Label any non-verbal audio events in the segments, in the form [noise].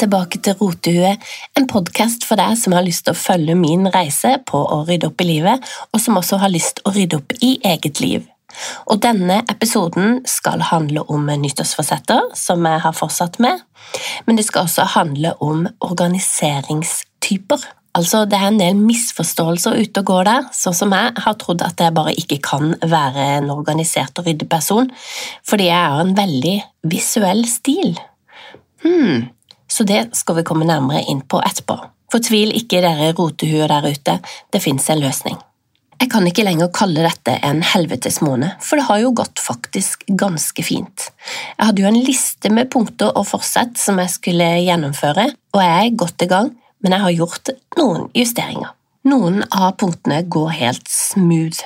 tilbake til Rotehue, en podkast for deg som har lyst til å følge min reise på å rydde opp i livet, og som også har lyst til å rydde opp i eget liv. Og Denne episoden skal handle om nyttårsforsetter, som jeg har fortsatt med, men det skal også handle om organiseringstyper. Altså, Det er en del misforståelser ute og går der, sånn som jeg har trodd at jeg bare ikke kan være en organisert og ryddig person, fordi jeg har en veldig visuell stil. Hmm, så det skal vi komme nærmere inn på etterpå. Fortvil ikke dere rotehuer der ute, det fins en løsning. Jeg kan ikke lenger kalle dette en helvetes måned, for det har jo gått faktisk ganske fint. Jeg hadde jo en liste med punkter og forsett som jeg skulle gjennomføre, og jeg er godt i gang, men jeg har gjort noen justeringer. Noen av punktene går helt smooth,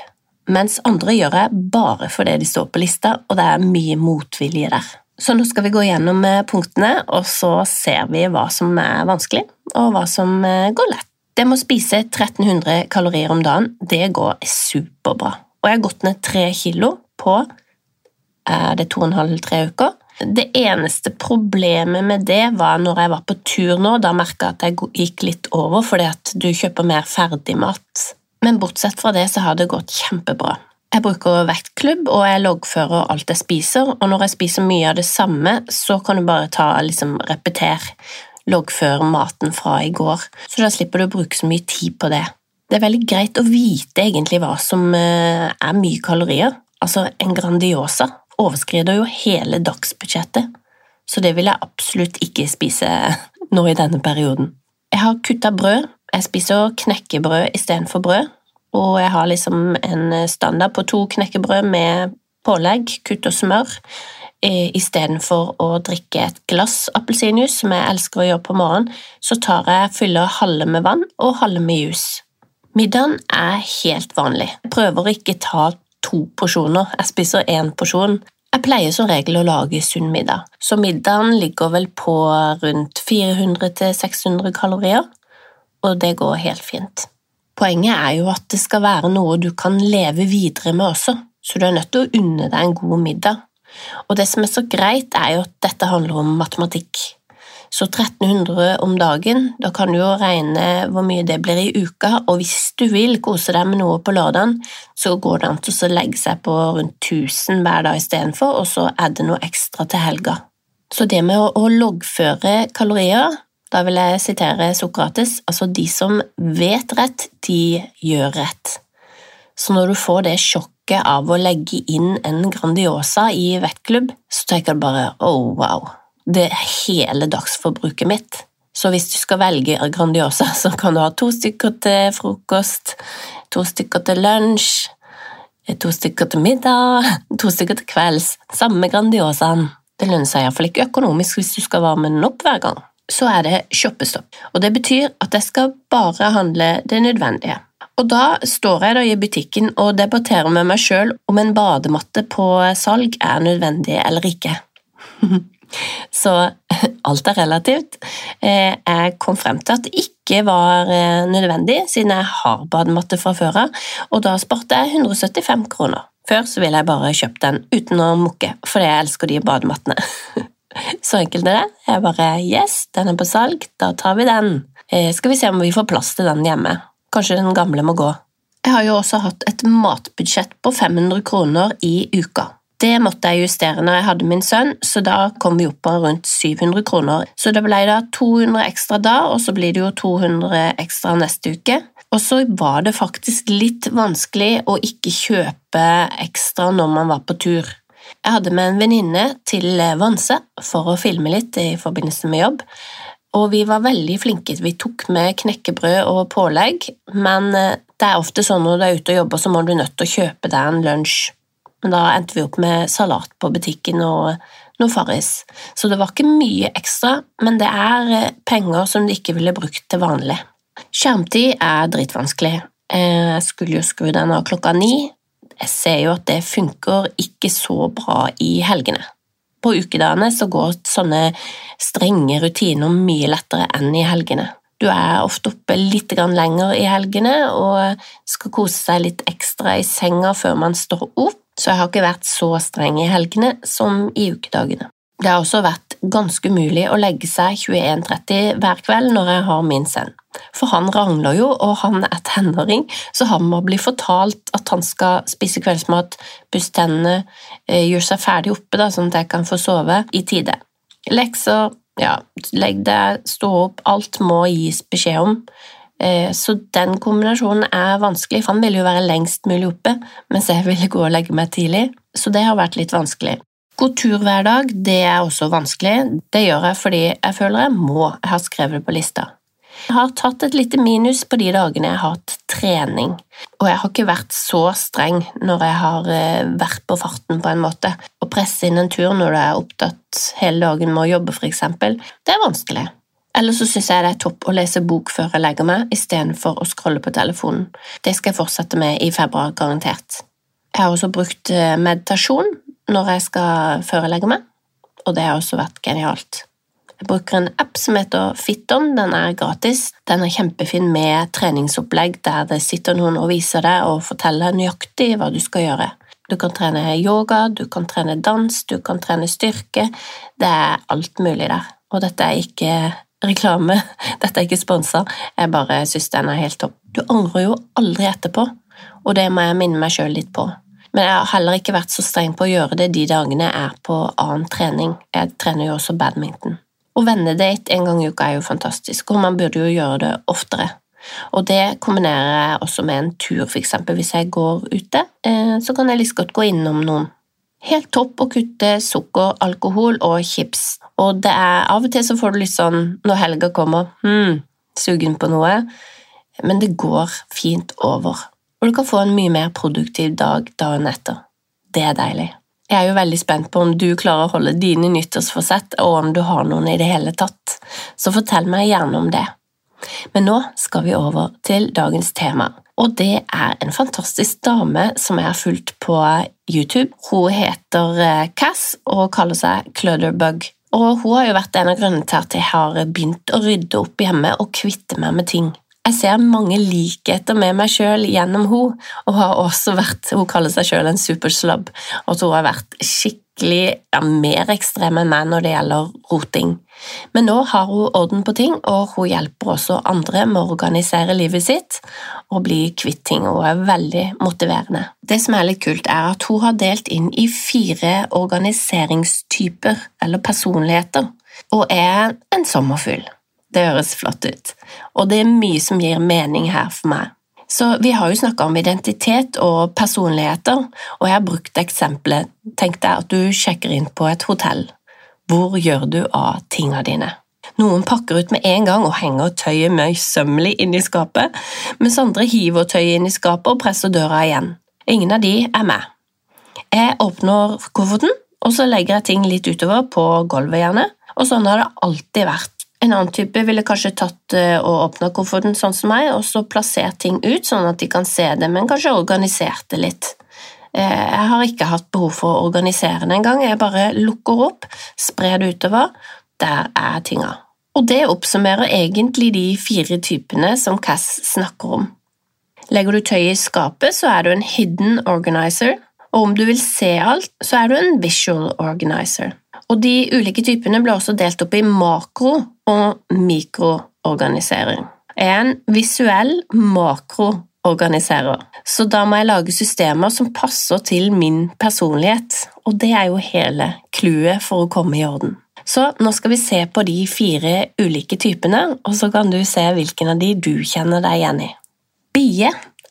mens andre gjør jeg bare fordi de står på lista, og det er mye motvilje der. Så nå skal vi gå gjennom eh, punktene, og så ser vi hva som er vanskelig, og hva som eh, går lett. Det med å spise 1300 kalorier om dagen, det går superbra. Og jeg har gått ned tre kilo på er det to og en halv tre uker. Det eneste problemet med det var når jeg var på tur nå. Da merka jeg at jeg gikk litt over fordi at du kjøper mer ferdigmat. Men bortsett fra det så har det gått kjempebra. Jeg bruker vektklubb, og jeg loggfører alt jeg spiser. Og når jeg spiser mye av det samme, så kan du bare ta liksom, repeter loggføre maten fra i går, så da slipper du å bruke så mye tid på det. Det er veldig greit å vite egentlig hva som eh, er mye kalorier. Altså, en Grandiosa overskrider jo hele dagsbudsjettet, så det vil jeg absolutt ikke spise [laughs] nå i denne perioden. Jeg har kutta brød. Jeg spiser knekkebrød istedenfor brød, og jeg har liksom en standard på to knekkebrød med pålegg, kutt og smør. Eh, istedenfor å drikke et glass appelsinjuice, som jeg elsker å gjøre på morgenen, så tar jeg fyller halve med vann og halve med juice. Middagen er helt vanlig. Jeg prøver å ikke ta to porsjoner, jeg spiser én porsjon. Jeg pleier som regel å lage sunn middag, så middagen ligger vel på rundt 400–600 kalorier, og det går helt fint. Poenget er jo at det skal være noe du kan leve videre med også, så du er nødt til å unne deg en god middag. Og det som er så greit, er jo at dette handler om matematikk. Så 1300 om dagen, da kan du jo regne hvor mye det blir i uka, og hvis du vil kose deg med noe på lørdagen, så går det an til å legge seg på rundt 1000 hver dag istedenfor, og så er det noe ekstra til helga. Så det med å loggføre kalorier, da vil jeg sitere Sokrates, altså de som vet rett, de gjør rett. Så når du får det sjokket av å legge inn en Grandiosa i vettklubb, så tenker du bare oh wow, det er hele dagsforbruket mitt. Så hvis du skal velge Grandiosa, så kan du ha to stykker til frokost, to stykker til lunsj, to stykker til middag, to stykker til kvelds. Samme Grandiosaen. Det lønner seg iallfall ikke økonomisk hvis du skal varme den opp hver gang. Så er det shoppestopp, og det betyr at jeg skal bare handle det nødvendige. Og da står jeg da i butikken og debatterer med meg sjøl om en badematte på salg er nødvendig eller ikke. [laughs] Så [laughs] alt er relativt. Eh, jeg kom frem til at det ikke var eh, nødvendig, siden jeg har badematte fra før av, og da sparte jeg 175 kroner. Før så ville jeg bare kjøpt den uten å mukke, fordi jeg elsker de bademattene. [laughs] [laughs] Så enkelt er det. Jeg bare yes, den er på salg, da tar vi den. Eh, skal vi se om vi får plass til den hjemme. Kanskje den gamle må gå. Jeg har jo også hatt et matbudsjett på 500 kroner i uka. Det måtte jeg justere når jeg hadde min sønn, så da kom vi opp på rundt 700 kroner. Så det ble da 200 ekstra da, og så blir det jo 200 ekstra neste uke. Og så var det faktisk litt vanskelig å ikke kjøpe ekstra når man var på tur. Jeg hadde med en venninne til Vanse for å filme litt i forbindelse med jobb, og vi var veldig flinke. Vi tok med knekkebrød og pålegg, men eh, det er ofte sånn når du er ute og jobber, så må du nødt til å kjøpe deg en lunsj. Men da endte vi opp med salat på butikken og noe Farris. Så det var ikke mye ekstra, men det er eh, penger som du ikke ville brukt til vanlig. Skjermtid er dritvanskelig. Eh, jeg skulle jo skru den av klokka ni. Jeg ser jo at det funker ikke så bra i helgene. På ukedagene så går sånne strenge rutiner mye lettere enn i helgene. Du er ofte oppe litt lenger i helgene og skal kose seg litt ekstra i senga før man står opp, så jeg har ikke vært så streng i helgene som i ukedagene. Det har også vært ganske umulig å legge seg 21.30 hver kveld når jeg har min sønn. For han rangler jo, og han er tenåring, så han må bli fortalt at han skal spise kveldsmat, pusse tennene, eh, gjøre seg ferdig oppe, da, sånn at jeg kan få sove i tide. Lekser, ja, legg deg, stå opp, alt må gis beskjed om. Eh, så den kombinasjonen er vanskelig, for han ville jo være lengst mulig oppe, mens jeg ville gå og legge meg tidlig, så det har vært litt vanskelig. God tur hver dag, det er også vanskelig. Det gjør jeg fordi jeg føler jeg må, jeg har skrevet det på lista. Jeg har tatt et lite minus på de dagene jeg har hatt trening, og jeg har ikke vært så streng når jeg har eh, vært på farten på en måte. Å presse inn en tur når du er opptatt hele dagen med å jobbe, eksempel, det er vanskelig. Eller så syns jeg det er topp å lese bok før jeg legger meg, istedenfor å scrolle på telefonen. Det skal jeg fortsette med i februar, garantert. Jeg har også brukt eh, meditasjon når jeg skal forelegge meg, og det har også vært genialt. Jeg bruker en app som heter Fitton. den er gratis. Den er kjempefin med treningsopplegg der det sitter noen og viser deg og forteller nøyaktig hva du skal gjøre. Du kan trene yoga, du kan trene dans, du kan trene styrke. Det er alt mulig der. Og dette er ikke reklame, [laughs] dette er ikke sponsa, jeg bare syns den er helt topp. Du angrer jo aldri etterpå, og det må jeg minne meg sjøl litt på. Men jeg har heller ikke vært så streng på å gjøre det de dagene jeg er på annen trening. Jeg trener jo også badminton. Å vennedate en gang i uka er jo fantastisk, og man burde jo gjøre det oftere. Og det kombinerer jeg også med en tur, eksempel hvis jeg går ute, eh, så kan jeg like godt gå innom noen. Helt topp å kutte sukker, alkohol og chips, og det er av og til så får du litt sånn når helga kommer, hm, sugen på noe, men det går fint over og du kan få en mye mer produktiv dag dagen etter. Det er deilig. Jeg er jo veldig spent på om du klarer å holde dine nyttårsforsett, og om du har noen i det hele tatt, så fortell meg gjerne om det. Men nå skal vi over til dagens tema, og det er en fantastisk dame som jeg har fulgt på YouTube. Hun heter eh, Cass og kaller seg Clutterbug. Og hun har jo vært en av grunnene til at jeg har begynt å rydde opp hjemme og kvitte meg med ting. Jeg ser mange likheter med meg sjøl gjennom henne, og har også vært Hun kaller seg sjøl en superslubb, og hun har vært skikkelig ja, mer ekstrem enn meg når det gjelder roting. Men nå har hun orden på ting, og hun hjelper også andre med å organisere livet sitt og bli kvitt ting, og er veldig motiverende. Det som er litt kult, er at hun har delt inn i fire organiseringstyper, eller personligheter, og er en sommerfugl. Det høres flott ut, og det er mye som gir mening her for meg. Så Vi har jo snakka om identitet og personligheter, og jeg har brukt eksempelet Tenk deg at du sjekker inn på et hotell. Hvor gjør du av tinga dine? Noen pakker ut med en gang og henger tøyet møysommelig inn i skapet, mens andre hiver tøyet inn i skapet og presser døra igjen. Ingen av de er med. Jeg åpner kofferten, og så legger jeg ting litt utover på gulvet, gjerne, og sånn har det alltid vært en annen type ville kanskje tatt eh, og åpna kofferten sånn som meg, og så plassert ting ut sånn at de kan se det, men kanskje organisert det litt. Eh, jeg har ikke hatt behov for å organisere det engang, jeg bare lukker opp, sprer det utover. Der er tinga. Og det oppsummerer egentlig de fire typene som Cass snakker om. Legger du tøyet i skapet, så er du en hidden organizer, og om du vil se alt, så er du en visual organizer. Og De ulike typene ble også delt opp i makro- og mikroorganisering. Jeg er en visuell makroorganiserer, så da må jeg lage systemer som passer til min personlighet, og det er jo hele clouet for å komme i orden. Så nå skal vi se på de fire ulike typene, og så kan du se hvilken av de du kjenner deg igjen i. Bie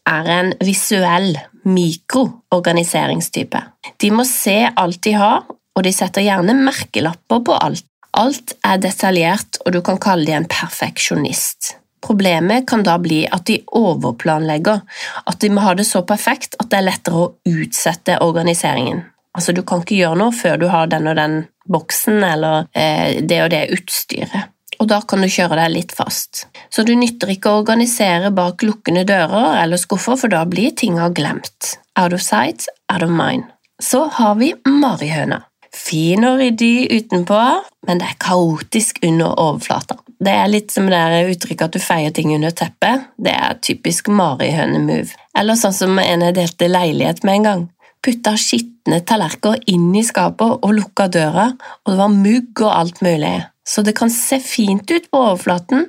er en visuell mikroorganiseringstype. De må se alt de har, og de setter gjerne merkelapper på alt. Alt er detaljert, og du kan kalle dem en perfeksjonist. Problemet kan da bli at de overplanlegger, at de må ha det så perfekt at det er lettere å utsette organiseringen. Altså, Du kan ikke gjøre noe før du har den og den boksen eller eh, det og det utstyret, og da kan du kjøre deg litt fast. Så du nytter ikke å organisere bak lukkende dører eller skuffer, for da blir tinga glemt. Out of sight, out of mind. Så har vi marihøna. Fin og ryddig utenpå, men det er kaotisk under overflata. Det er litt som det uttrykket at du feier ting under teppet. Det er typisk marihøne-move. Eller sånn som en jeg delte leilighet med en gang. putta skitne tallerkener inn i skapet og lukka døra, og det var mugg og alt mulig. Så det kan se fint ut på overflaten,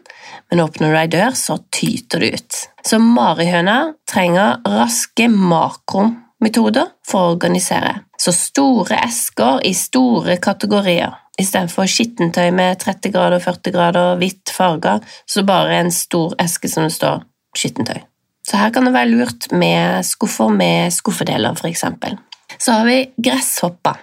men åpner du ei dør, så tyter det ut. Så marihøna trenger raske makrometoder for å organisere. Så store esker i store kategorier. Istedenfor skittentøy med 30 grader, 40 grader, hvitt farger, så bare en stor eske som det står skittentøy. Så her kan det være lurt med skuffer med skuffedeler, eksempel. Så har vi gresshopper.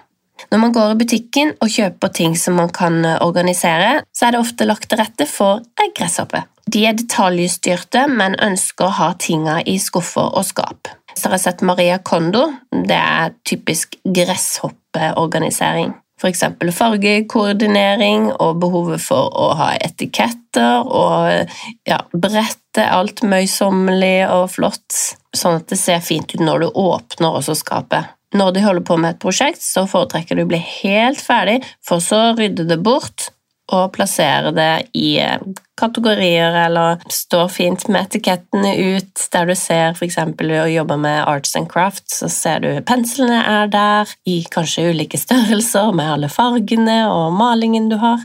Når man går i butikken og kjøper ting som man kan organisere, så er det ofte lagt til rette for ei gresshoppe. De er detaljstyrte, men ønsker å ha tinga i skuffer og skap. Så har jeg sett Maria Kondo. Det er typisk gresshoppeorganisering f.eks. fargekoordinering og behovet for å ha etiketter og ja, brette alt møysommelig og flott, sånn at det ser fint ut når du åpner også skapet. Når de holder på med et prosjekt, så foretrekker du å bli helt ferdig, for så å rydde det bort og plassere det i eh, kategorier, eller står fint med etikettene ut, der du ser f.eks. å jobbe med arts and crafts, så ser du penslene er der, i kanskje ulike størrelser, med alle fargene og malingen du har.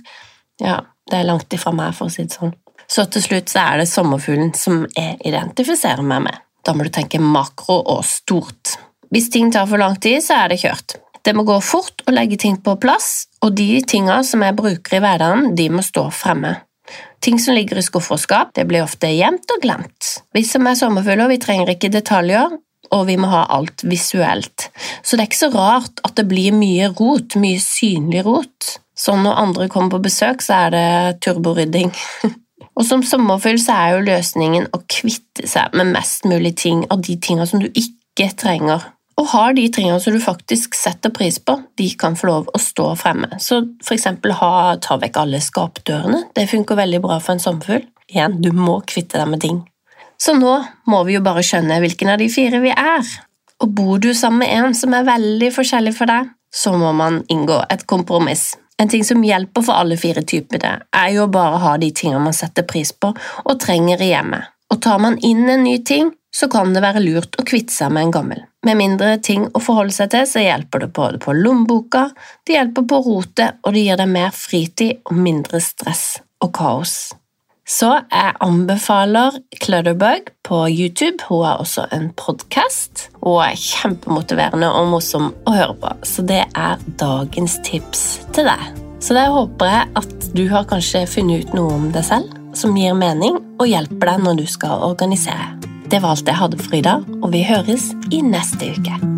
Ja, det er langt ifra meg, for å si det sånn. Så til slutt så er det sommerfuglen som jeg identifiserer meg med. Da må du tenke makro og stort. Hvis ting tar for lang tid, så er det kjørt. Det må gå fort å legge ting på plass, og de tingene som jeg bruker i hverdagen, de må stå fremme. Ting som ligger i skuffer og skap, det blir ofte gjemt og glemt. Vi som er sommerfugler, vi trenger ikke detaljer, og vi må ha alt visuelt. Så det er ikke så rart at det blir mye rot, mye synlig rot. Sånn når andre kommer på besøk, så er det turborydding. [laughs] og som sommerfugl så er jo løsningen å kvitte seg med mest mulig ting av de tingene som du ikke trenger og har de tingene som du faktisk setter pris på, de kan få lov å stå fremme. Så for ha, ta vekk alle skapdørene. Det funker veldig bra for en sommerfugl. Igjen, du må kvitte deg med ting. Så nå må vi jo bare skjønne hvilken av de fire vi er. Og bor du sammen med en som er veldig forskjellig for deg, så må man inngå et kompromiss. En ting som hjelper for alle fire typene, er jo bare å ha de tingene man setter pris på og trenger i hjemmet. Og tar man inn en ny ting, så kan det være lurt å kvitte seg med en gammel. Med mindre ting å forholde seg til, så hjelper det både på lommeboka, det hjelper på rotet, og det gir deg mer fritid og mindre stress og kaos. Så jeg anbefaler Clutterbug på YouTube. Hun har også en podkast og er kjempemotiverende og morsom å høre på. Så det er dagens tips til deg. Så der håper jeg at du har kanskje funnet ut noe om deg selv som gir mening og hjelper deg når du skal organisere. Det var alt jeg hadde for i dag, og vi høres i neste uke.